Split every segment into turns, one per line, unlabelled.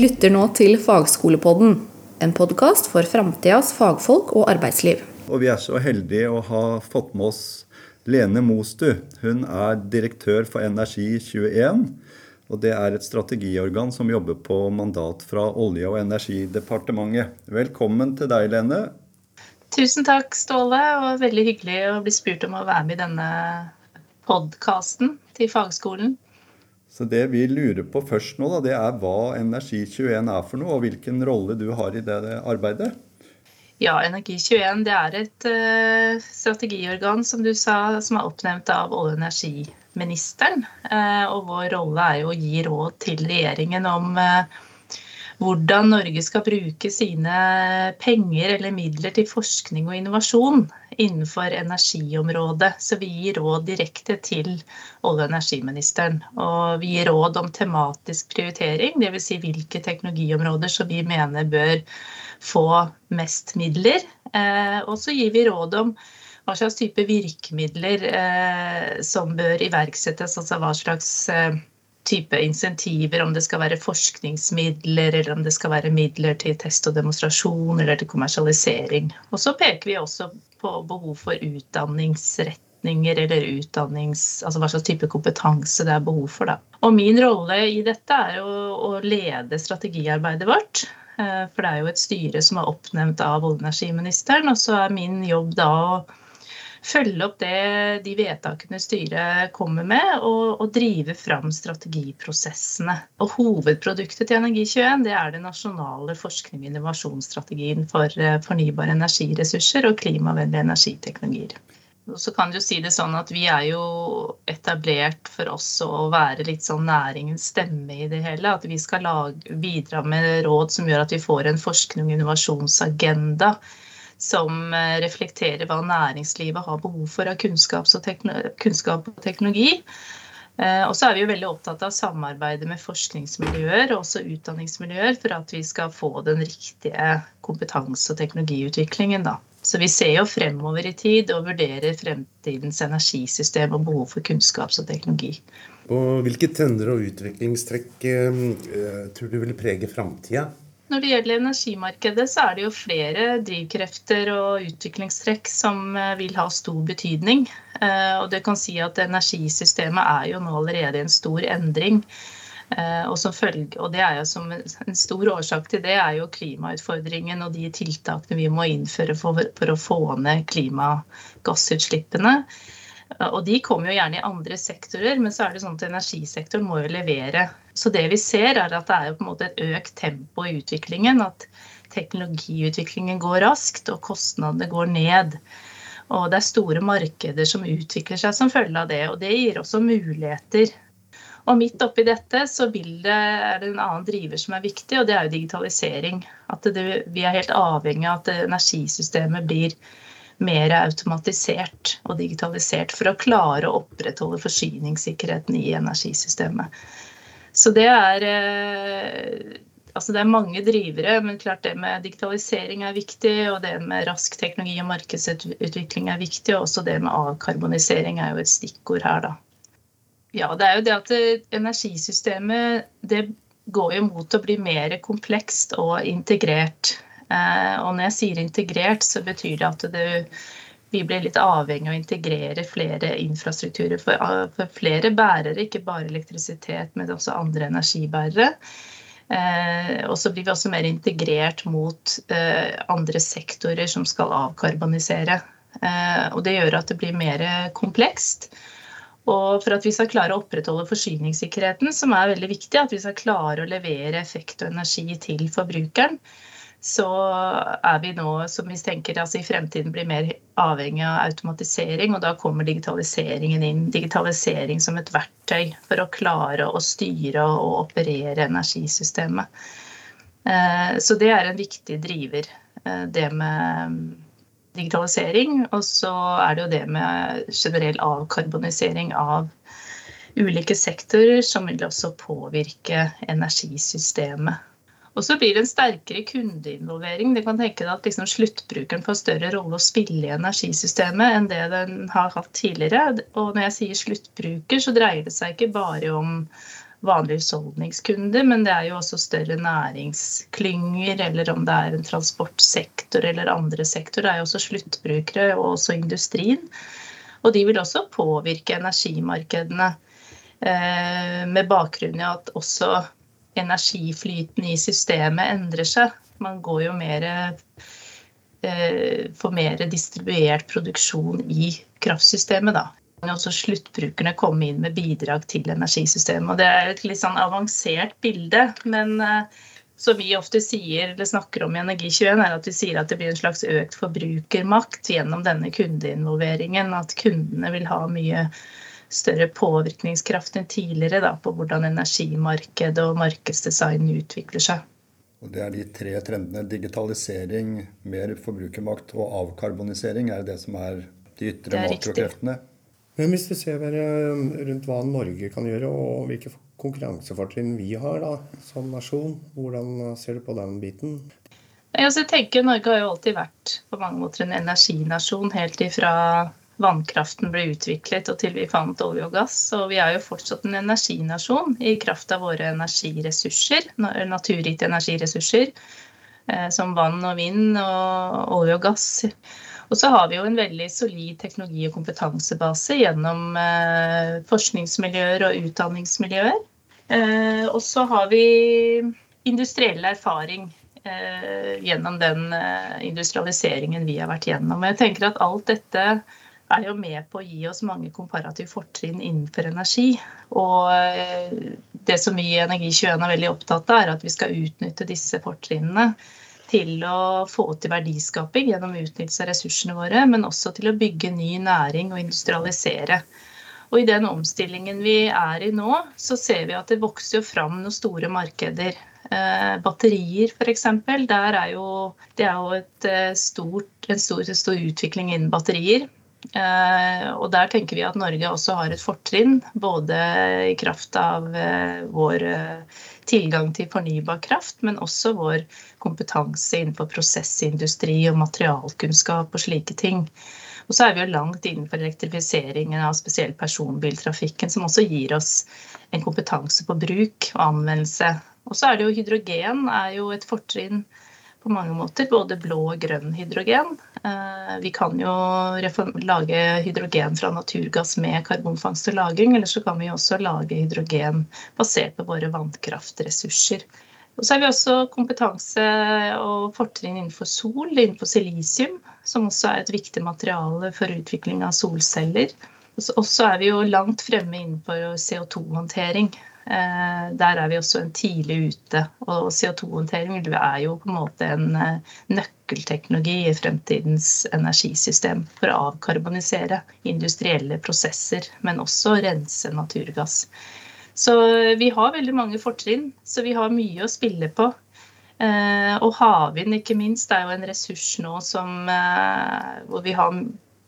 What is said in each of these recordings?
Lytter nå til Fagskolepodden, en podkast for framtidas fagfolk og arbeidsliv.
Og vi er så heldige å ha fått med oss Lene Mostu. Hun er direktør for Energi21. Og det er et strategiorgan som jobber på mandat fra Olje- og energidepartementet. Velkommen til deg, Lene.
Tusen takk, Ståle. Og veldig hyggelig å bli spurt om å være med i denne podkasten til fagskolen.
Så det vi lurer på først nå, da, det er hva Energi21 er for noe, og hvilken rolle du har i det arbeidet?
Ja, Energi21 det er et uh, strategiorgan som du sa, som er oppnevnt av olje- og energiministeren. Uh, og vår rolle er jo å gi råd til regjeringen om uh, hvordan Norge skal bruke sine penger eller midler til forskning og innovasjon innenfor energiområdet. Så vi gir råd direkte til olje- og energiministeren. Og vi gir råd om tematisk prioritering, dvs. Si hvilke teknologiområder som vi mener bør få mest midler. Eh, og så gir vi råd om hva slags type virkemidler eh, som bør iverksettes, altså hva slags eh, type insentiver, om det skal være forskningsmidler eller om det skal være midler til test og demonstrasjon eller til kommersialisering. Og så peker vi også på behov for utdanningsretninger eller utdannings, altså hva slags type kompetanse det er behov for. Da. Og min rolle i dette er å, å lede strategiarbeidet vårt. Eh, for det er jo et styre som er oppnevnt av olje- og energiministeren. Og så er min jobb da å følge opp det, de vedtakene styret kommer med, og, og, drive fram strategiprosessene. Og Hovedproduktet til Energi21 det er den nasjonale forskning- og innovasjonsstrategien for eh, fornybare energiressurser og klimavennlige energiteknologier. Så kan du si det sånn at Vi er jo etablert for oss å være litt sånn næringens stemme i det hele. At vi skal lage, bidra med råd som gjør at vi får en forskning- og innovasjonsagenda som eh, reflekterer hva næringslivet har behov for av kunnskap og teknologi. Eh, og så er vi jo veldig opptatt av samarbeidet med forskningsmiljøer og også utdanningsmiljøer for at vi skal få den riktige kompetanse- og teknologiutviklingen. Da. Så vi ser jo fremover i tid og vurderer fremtidens energisystem og behov for kunnskaps- og teknologi.
Og Hvilke trender og utviklingstrekk eh, tror du vil prege framtida?
Når det gjelder energimarkedet, så er det jo flere drivkrefter og utviklingstrekk som eh, vil ha stor betydning. Eh, og det kan si at energisystemet er jo nå allerede en stor endring. Eh, og, følge, og som en stor årsak til det er jo klimautfordringen og de tiltakene vi må innføre for, for å få ned klimagassutslippene. Og de kommer jo gjerne i andre sektorer, men så er det sånn at energisektoren må jo levere. Så det vi ser, er at det er jo på en måte et økt tempo i utviklingen. At teknologiutviklingen går raskt, og kostnadene går ned. Og det er store markeder som utvikler seg som følge av det. Og det gir også muligheter. Og midt oppi dette så det, er det en annen driver som er viktig, og det er jo digitalisering. At det, vi er helt avhengig av at energisystemet blir mer automatisert og digitalisert for å klare å opprettholde forsyningssikkerheten i energisystemet. Så det er eh, Altså det er mange drivere, men klart det med digitalisering er viktig. Og det med rask teknologi og markedsutvikling er viktig. Og også det med avkarbonisering er jo et stikkord her, da. Ja, det er jo det at energisystemet det går jo mot å bli mer komplekst og integrert. Eh, og når jeg sier integrert, så betyr det at det, vi blir litt avhengig av å integrere flere infrastrukturer for, for, flere bærere, ikke bare elektrisitet, men også andre energibærere. Eh, og så blir vi også mer integrert mot eh, andre sektorer som skal avkarbonisere. Eh, og det gjør at det blir mer komplekst. Og for at vi skal klare å opprettholde forsyningssikkerheten, som er veldig viktig, at vi skal klare å levere effekt og energi til forbrukeren, så er vi nå, som vi tenker, altså i fremtiden blir mer avhengig av automatisering. Og da kommer digitaliseringen inn. Digitalisering som et verktøy for å klare å styre og operere energisystemet. Eh, så det er en viktig driver, eh, det med digitalisering. Og så er det jo det med generell avkarbonisering av ulike sektorer, som vil også påvirke energisystemet. Og så blir det en sterkere kundeinvolvering. Det kan tenke deg at liksom sluttbrukeren får større rolle å spille i energisystemet enn det den har hatt tidligere. Og når jeg sier sluttbruker, så dreier det seg ikke bare om vanlige husholdningskunder, men det er jo også større næringsklynger, eller om det er en transportsektor eller andre sektorer. Det er jo også sluttbrukere og også industrien. Og de vil også påvirke energimarkedene eh, med bakgrunn i at også energiflyten i systemet endrer seg. Man går jo mer Får for mer distribuert produksjon i kraftsystemet, da også sluttbrukerne komme inn med bidrag til energisystemet. Og det er et litt sånn avansert bilde, men uh, som vi ofte sier, eller snakker om i Energi21, er at vi sier at det blir en slags økt forbrukermakt gjennom denne kundeinvolveringen. At kundene vil ha mye større påvirkningskraft enn tidligere da, på hvordan energimarkedet og markedsdesign utvikler seg.
Og Det er de tre trendene digitalisering, mer forbrukermakt og avkarbonisering er det som er de ytre makrokreftene.
Men hvis vi ser eh, rundt hva Norge kan gjøre, og hvilke konkurransefortrinn vi har da, som nasjon, hvordan ser du på den biten?
Altså, jeg tenker Norge har jo alltid vært på mange måter en energinasjon helt ifra vannkraften ble utviklet og til vi fant olje og gass. Og vi er jo fortsatt en energinasjon i kraft av våre energiressurser, naturgitte energiressurser, eh, som vann og vind og olje og gass. Og så har vi jo en veldig solid teknologi- og kompetansebase gjennom eh, forskningsmiljøer og utdanningsmiljøer. Eh, og så har vi industriell erfaring gjennom den industrialiseringen vi har vært gjennom. Jeg tenker at alt dette er jo med på å gi oss mange komparative fortrinn innenfor energi. Og eh, det som vi i Energi21 er veldig opptatt av, er at vi skal utnytte disse fortrinnene til å få til verdiskaping gjennom utnyttelse av ressursene våre, men også til å bygge ny næring og industrialisere. Og I den omstillingen vi er i nå, så ser vi at det vokser jo fram noen store markeder. Eh, batterier f.eks. Det er jo et eh, stort, en stor, stor utvikling innen batterier. Eh, og der tenker vi at Norge også har et fortrinn, både i kraft av eh, vår eh, tilgang til fornybar kraft, men også vår kompetanse innenfor prosessindustri og materialkunnskap og slike ting. Og så er vi jo langt innenfor elektrifiseringen av spesielt personbiltrafikken, som også gir oss en kompetanse på bruk og anvendelse. Og så er det jo hydrogen er jo et fortrinn på mange måter. Både blå og grønn hydrogen. Eh, vi kan jo lage hydrogen fra naturgass med karbonfangst og -lagring, eller så kan vi også lage hydrogen basert på våre vannkraftressurser. Og så har vi også kompetanse og fortrinn innenfor sol, innenfor silisium, som også er et viktig materiale for utvikling av solceller. Og så er vi jo langt fremme innenfor CO2-håndtering. Eh, der er vi også en tidlig ute. Og CO2-håndtering er jo på en måte en eh, nøkkelteknologi i fremtidens energisystem for å avkarbonisere industrielle prosesser, men også rense naturgass. Så vi har veldig mange fortrinn, så vi har mye å spille på. Eh, og havvind, ikke minst, er jo en ressurs nå som, hvor vi har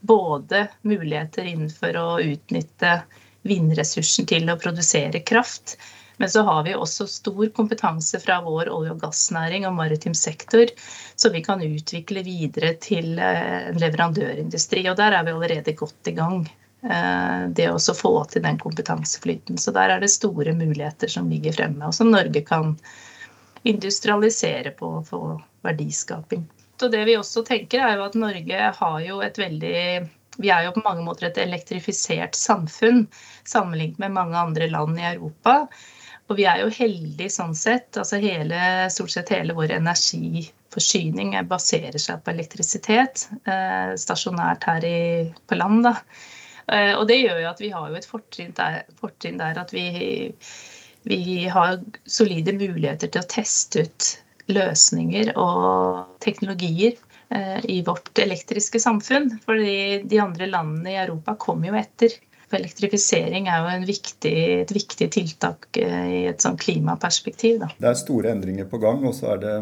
både muligheter innenfor å utnytte vindressursen til å produsere kraft. Men så har vi også stor kompetanse fra vår olje- og gassnæring og maritim sektor, som vi kan utvikle videre til eh, en leverandørindustri. Og der er vi allerede godt i gang. Eh, det å få til den kompetanseflyten. Så der er det store muligheter som ligger fremme, og som Norge kan industrialisere på og få verdiskaping. Så det vi også tenker er jo at Norge har jo et veldig vi er jo på mange måter et elektrifisert samfunn sammenlignet med mange andre land i Europa. Og vi er jo heldige sånn sett. altså hele, Stort sett hele vår energiforsyning baserer seg på elektrisitet. Eh, stasjonært her i, på land. da. Eh, og det gjør jo at vi har jo et fortrinn der, fortrinn der at vi, vi har solide muligheter til å teste ut løsninger og teknologier i vårt elektriske samfunn. Fordi de andre landene i Europa kommer jo etter. For elektrifisering er jo viktig, et viktig tiltak eh, i et sånn klimaperspektiv. Da.
Det er store endringer på gang, og så er det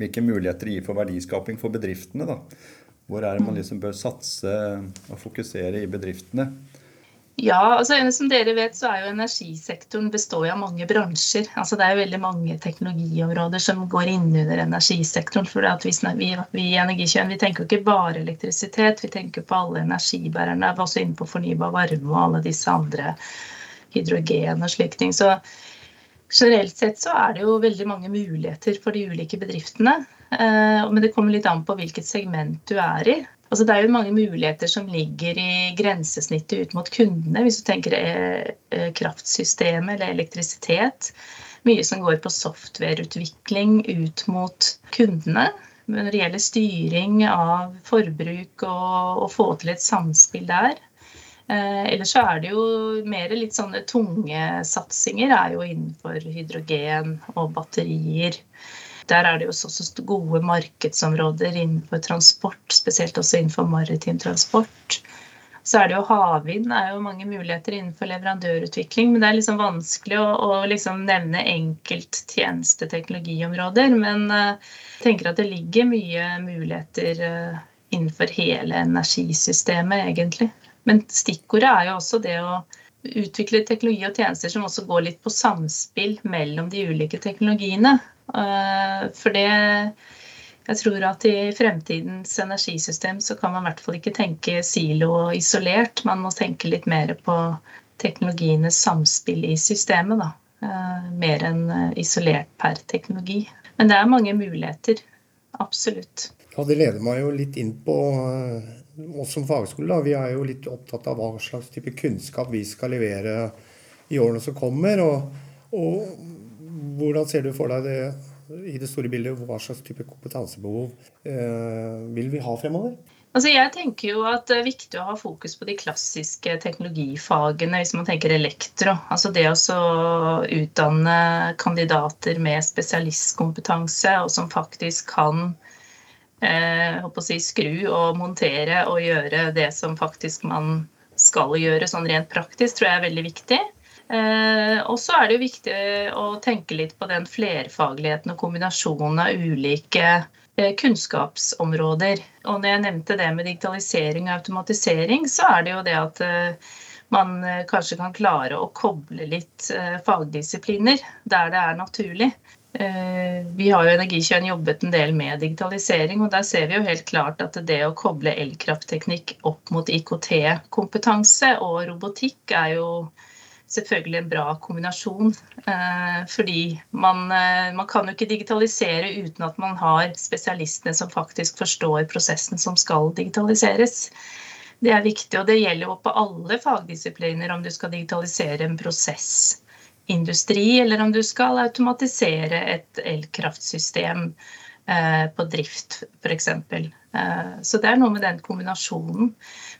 hvilke muligheter det gir for verdiskaping for bedriftene. Da. Hvor er det man liksom bør satse og fokusere i bedriftene?
Ja, altså som dere vet så er jo energisektoren består av mange bransjer. Altså Det er veldig mange teknologiområder som går inn under energisektoren. for vi, vi, vi i Energikjøen vi tenker jo ikke bare elektrisitet, vi tenker på alle energibærerne. Vi er også inne på fornybar varme og alle disse andre hydrogen og slike ting. Så generelt sett så er det jo veldig mange muligheter for de ulike bedriftene. Eh, men det kommer litt an på hvilket segment du er i. Altså det er jo mange muligheter som ligger i grensesnittet ut mot kundene, hvis du tenker eh, eh, kraftsystemet eller elektrisitet. Mye som går på softwareutvikling ut mot kundene. Men når det gjelder styring av forbruk og å få til et samspill der, Eh, ellers så er det jo mer litt sånne tunge satsinger er jo innenfor hydrogen og batterier. Der er det jo også gode markedsområder innenfor transport, spesielt også innenfor maritim transport. Så er det jo havvind er jo mange muligheter innenfor leverandørutvikling. Men det er liksom vanskelig å, å liksom nevne enkelttjenesteteknologiområder. Men uh, jeg tenker at det ligger mye muligheter uh, innenfor hele energisystemet, egentlig. Men stikkordet er jo også det å utvikle teknologi og tjenester som også går litt på samspill mellom de ulike teknologiene. Eh, for det Jeg tror at i fremtidens energisystem så kan man i hvert fall ikke tenke silo og isolert. Man må tenke litt mer på teknologienes samspill i systemet, da. Eh, mer enn eh, isolert per teknologi. Men det er mange muligheter. Absolutt.
Ja, Det leder meg jo litt inn på oss som fagskole da, vi er jo litt opptatt av hva slags type kunnskap vi skal levere i årene som kommer. Og, og hvordan ser du for deg det i det store bildet? Hva slags type kompetansebehov eh, vil vi ha fremover?
Altså jeg tenker jo at Det er viktig å ha fokus på de klassiske teknologifagene hvis man tenker elektro. Altså Det å utdanne kandidater med spesialistkompetanse og som faktisk kan eh, si, skru og montere og gjøre det som faktisk man skal gjøre sånn rent praktisk, tror jeg er veldig viktig. Eh, og så er det jo viktig å tenke litt på den flerfagligheten og kombinasjonen av ulike eh, kunnskapsområder. Og når jeg nevnte det med digitalisering og automatisering, så er det jo det at eh, man eh, kanskje kan klare å koble litt eh, fagdisipliner der det er naturlig. Eh, vi har jo Energikjønn jobbet en del med digitalisering, og der ser vi jo helt klart at det å koble elkraftteknikk opp mot IKT-kompetanse og robotikk er jo selvfølgelig en bra kombinasjon. Eh, fordi man, eh, man, kan jo ikke digitalisere uten at man har spesialistene som faktisk forstår prosessen som skal digitaliseres. Det er viktig, og det gjelder jo på alle fagdisipliner om du skal digitalisere en prosessindustri, eller om du skal automatisere et elkraftsystem eh, på drift, f.eks. Så det er noe med den kombinasjonen.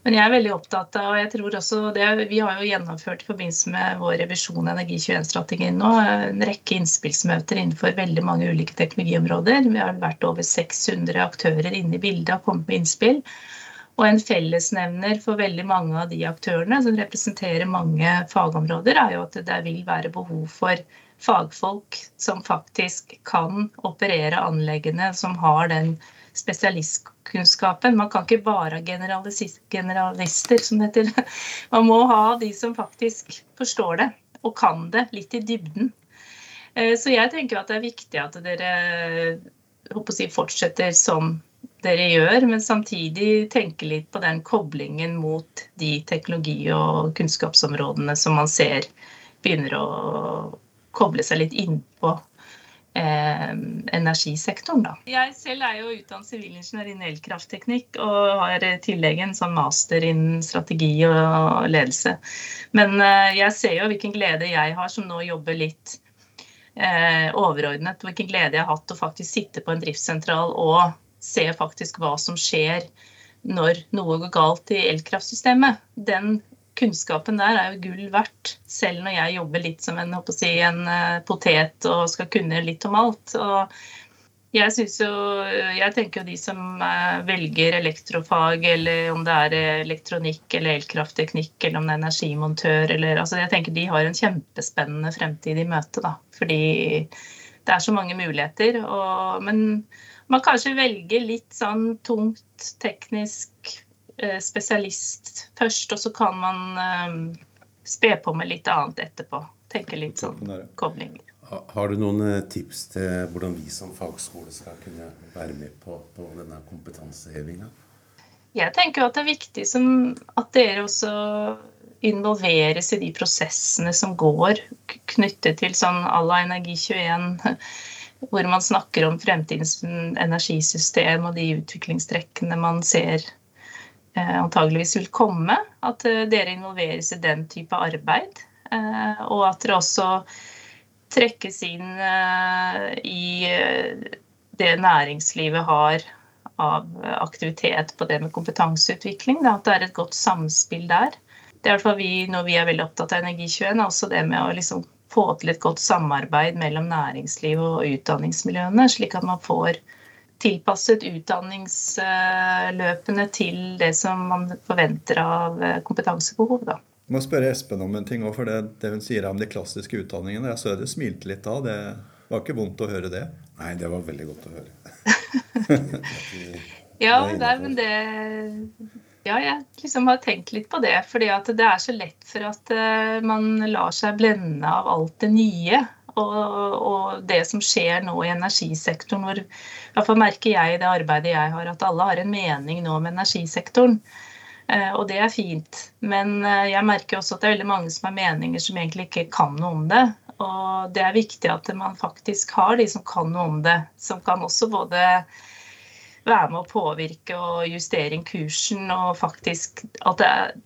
Men jeg er veldig opptatt av, og jeg tror også det, Vi har jo gjennomført i forbindelse med vår revisjon av Energi21-strategien nå en rekke innspillsmøter innenfor veldig mange ulike teknologiområder. Vi har vært over 600 aktører inne i bildet og kommet med innspill. Og en fellesnevner for veldig mange av de aktørene som representerer mange fagområder, er jo at det vil være behov for fagfolk som faktisk kan operere anleggene, som har den spesialistkunnskapen. Man kan ikke bare ha generalister, som det heter. Man må ha de som faktisk forstår det og kan det litt i dybden. Eh, så jeg tenker at det er viktig at dere si, fortsetter som dere gjør, men samtidig tenke litt på den koblingen mot de teknologi- og kunnskapsområdene som man ser begynner å koble seg litt innpå eh, energisektoren. Da. Jeg selv er jo utdannet sivilingeniør innen elkraftteknikk og har i tillegg en sånn master innen strategi og ledelse. Men eh, jeg ser jo hvilken glede jeg har som nå jobber litt eh, overordnet, hvilken glede jeg har hatt å faktisk sitte på en driftssentral og se faktisk hva som skjer når noe går galt i elkraftsystemet. Den kunnskapen der er jo gull verdt, selv når jeg jobber litt som en, si, en eh, potet og skal kunne litt om alt. Og jeg jo, jeg tenker jo de som eh, velger elektrofag, eller om det er elektronikk eller elkraftteknikk, eller om det er energimontør, eller altså Jeg tenker de har en kjempespennende fremtid i møte, da. Fordi det er så mange muligheter. Og, men man kanskje velger litt sånn tungt teknisk spesialist først, og så kan man eh, spe på med litt annet etterpå. Tenke litt sånn kobling.
Har du noen eh, tips til hvordan vi som fagskole skal kunne være med på, på denne kompetansehevinga?
Jeg tenker at det er viktig som, at dere også involveres i de prosessene som går knyttet til sånn à la Energi21, hvor man snakker om fremtidens energisystem og de utviklingstrekkene man ser eh, antageligvis vil komme. At eh, dere involveres i den type arbeid. Eh, og at dere også trekkes inn i det næringslivet har av aktivitet på det med kompetanseutvikling. At det er et godt samspill der. Det er i hvert fall vi, Når vi er veldig opptatt av Energi21, også det med å liksom få til et godt samarbeid mellom næringslivet og utdanningsmiljøene, slik at man får tilpasset utdanningsløpene til det som man forventer av kompetansebehov. Da.
Jeg må spørre Espen om en ting for det, det hun sier om de klassiske utdanningene. Jeg så det smilte litt da. Det var ikke vondt å høre det?
Nei, det var veldig godt å høre.
ja, det er, men det Ja, jeg liksom har tenkt litt på det. fordi at det er så lett for at uh, man lar seg blende av alt det nye. Og, og, det som skjer nå i energisektoren, hvor i merker jeg i det arbeidet jeg har, at alle har en mening nå om energisektoren. Uh, og det er fint. Men uh, jeg merker også at det er veldig mange som har meninger som egentlig ikke kan noe om det. Og det er viktig at man faktisk har de som kan noe om det. Som kan også både være med å påvirke og justere kursen og faktisk at det er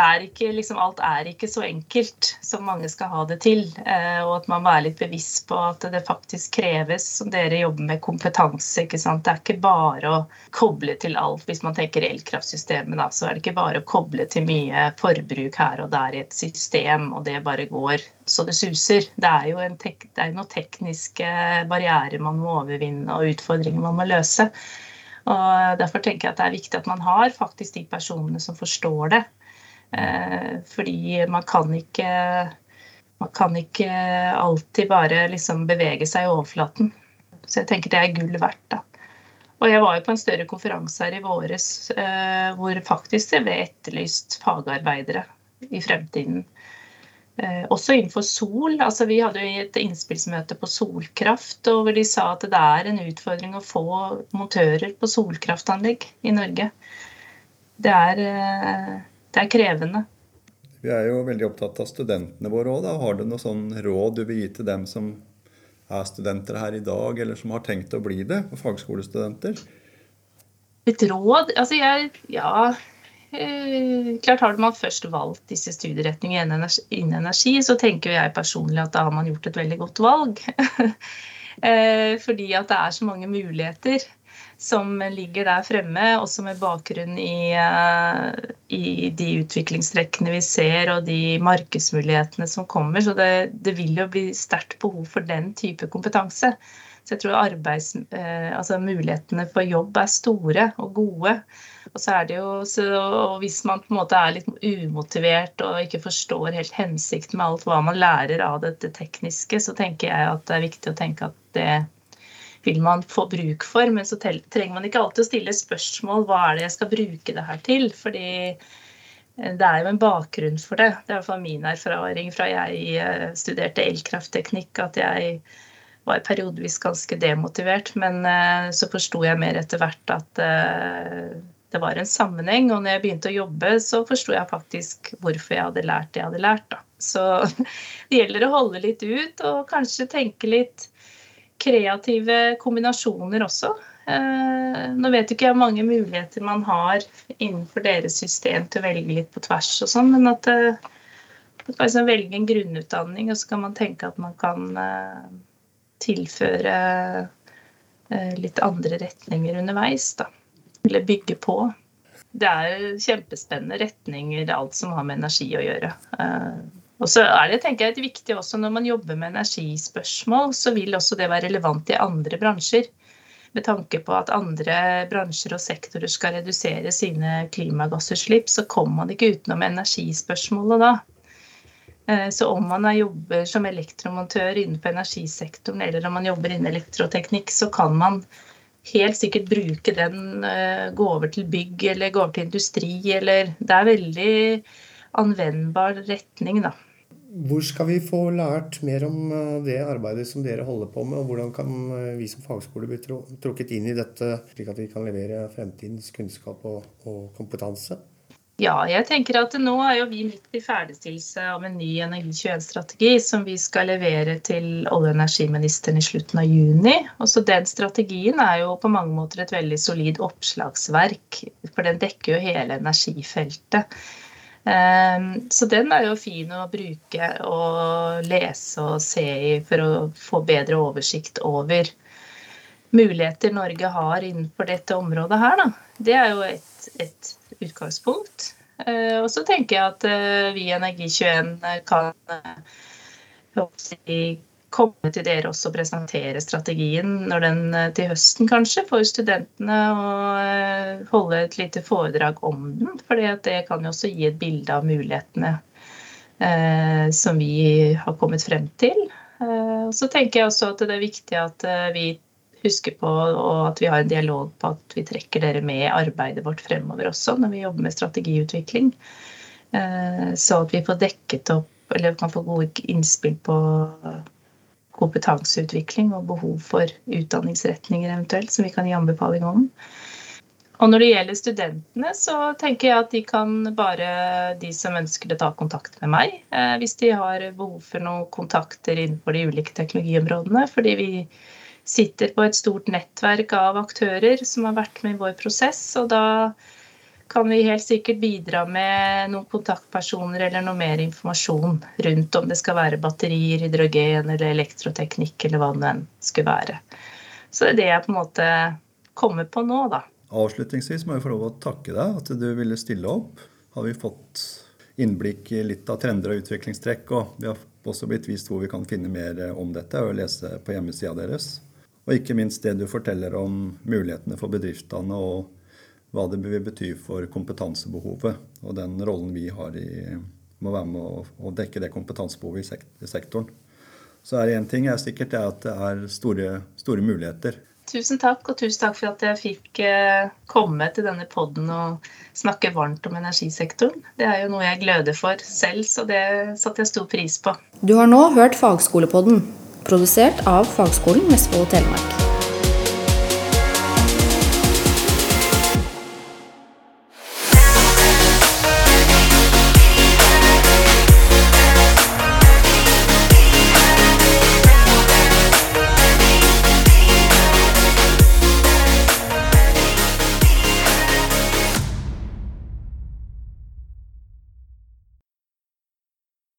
er ikke, liksom, alt er ikke så enkelt som mange skal ha det til. Eh, og at man må være litt bevisst på at det faktisk kreves, som dere jobber med, kompetanse. ikke sant? Det er ikke bare å koble til alt. Hvis man tenker elkraftsystemet, da, så er det ikke bare å koble til mye forbruk her og der i et system, og det bare går så det suser. Det er jo tek det er noen tekniske barrierer man må overvinne, og utfordringer man må løse. Og Derfor tenker jeg at det er viktig at man har faktisk de personene som forstår det. Eh, fordi man kan ikke man kan ikke alltid bare liksom bevege seg i overflaten. Så jeg tenker det er gull verdt. da. Og jeg var jo på en større konferanse her i våres eh, hvor faktisk det ble etterlyst fagarbeidere i fremtiden. Eh, også innenfor sol. altså Vi hadde jo et innspillsmøte på solkraft, hvor de sa at det er en utfordring å få montører på solkraftanlegg i Norge. Det er det er krevende.
Vi er jo veldig opptatt av studentene våre òg. Har du noe sånn råd du vil gi til dem som er studenter her i dag, eller som har tenkt å bli det, fagskolestudenter?
Et råd? Altså, jeg Ja. Eh, klart Har man først valgt disse studieretningene innen energi, så tenker jeg personlig at da har man gjort et veldig godt valg. eh, fordi at det er så mange muligheter som ligger der fremme, også med bakgrunn i, eh, i de utviklingstrekkene vi ser og de markedsmulighetene som kommer. Så det, det vil jo bli sterkt behov for den type kompetanse. Så jeg tror arbeids, eh, altså mulighetene for jobb er store og gode. Og så er det jo, så, hvis man på en måte er litt umotivert og ikke forstår helt hensikten med alt hva man lærer av dette tekniske, så tenker jeg at det er viktig å tenke at det vil man få bruk for. Men så trenger man ikke alltid å stille spørsmål hva er det jeg skal bruke det her til. fordi eh, det er jo en bakgrunn for det. Det er i hvert fall min erfaring fra jeg eh, studerte elkraftteknikk, at jeg var periodevis ganske demotivert. Men eh, så forsto jeg mer etter hvert at det var en sammenheng. Og når jeg begynte å jobbe, så forsto jeg faktisk hvorfor jeg hadde lært det jeg hadde lært. Da. Så det gjelder å holde litt ut og kanskje tenke litt kreative kombinasjoner også. Eh, nå vet ikke jeg hvor mange muligheter man har innenfor deres system til å velge litt på tvers og sånn, men at man kan liksom velge en grunnutdanning, og så kan man tenke at man kan eh, tilføre eh, litt andre retninger underveis, da. Eller bygge på. Det er kjempespennende retninger, alt som har med energi å gjøre. Og så er det tenker jeg, viktig også når man jobber med energispørsmål, så vil også det være relevant i andre bransjer. Med tanke på at andre bransjer og sektorer skal redusere sine klimagassutslipp, så kommer man ikke utenom energispørsmålet da. Eh, så om man jobber som elektromontør innenfor energisektoren, eller om man jobber innen elektroteknikk, så kan man helt sikkert bruke den, eh, gå over til bygg eller gå over til industri, eller Det er veldig anvendbar retning, da.
Hvor skal vi få lært mer om eh, det arbeidet som dere holder på med, og hvordan kan eh, vi som fagskole bli trukket inn i dette, slik at vi kan levere fremtidens kunnskap og, og kompetanse?
Ja, jeg tenker at nå er jo vi midt i ferdigstillelse av en ny Energi21-strategi som vi skal levere til olje- og energiministeren i slutten av juni. Og så Den strategien er jo på mange måter et veldig solid oppslagsverk, for den dekker jo hele energifeltet. Ehm, så den er jo fin å bruke og lese og se i for å få bedre oversikt over muligheter Norge har innenfor dette området her. Da. Det er jo et, et utgangspunkt. Eh, og så tenker jeg at eh, vi i Energi21 kan eh, komme til dere også og presentere strategien når den til høsten kanskje, for studentene og holde et lite foredrag om den. For det kan jo også gi et bilde av mulighetene som vi har kommet frem til. Og så tenker jeg også at det er viktig at vi husker på, og at vi har en dialog på at vi trekker dere med i arbeidet vårt fremover også, når vi jobber med strategiutvikling. Eh, så at vi får dekket opp, eller kan få gode innspill på kompetanseutvikling og behov for utdanningsretninger eventuelt, som vi kan gi anbefaling om. Og når det gjelder studentene, så tenker jeg at de kan bare, de som ønsker det, ta kontakt med meg. Eh, hvis de har behov for noen kontakter innenfor de ulike teknologiområdene. Fordi vi sitter på et stort nettverk av aktører som har vært med i vår prosess. Og da kan vi helt sikkert bidra med noen kontaktpersoner eller noe mer informasjon rundt om det skal være batterier, hydrogen eller elektroteknikk eller hva det enn skulle være. Så det er det jeg på en måte kommer på nå, da.
Avslutningsvis må jeg få lov å takke deg at du ville stille opp. Har vi fått innblikk i litt av trender og utviklingstrekk, og vi har også blitt vist hvor vi kan finne mer om dette og lese på hjemmesida deres. Og ikke minst det du forteller om mulighetene for bedriftene og hva det vil bety for kompetansebehovet og den rollen vi har i må være med å, dekke det kompetansebehovet i sektoren. Så er det én ting er sikkert, det er at det er store, store, muligheter.
Tusen takk, og tusen takk for at jeg fikk eh, komme til denne poden og snakke varmt om energisektoren. Det er jo noe jeg gløder for selv, så det satte jeg stor pris på.
Du har nå hørt Fagskolepodden produsert av Fagskolen Vestfold og Telemark.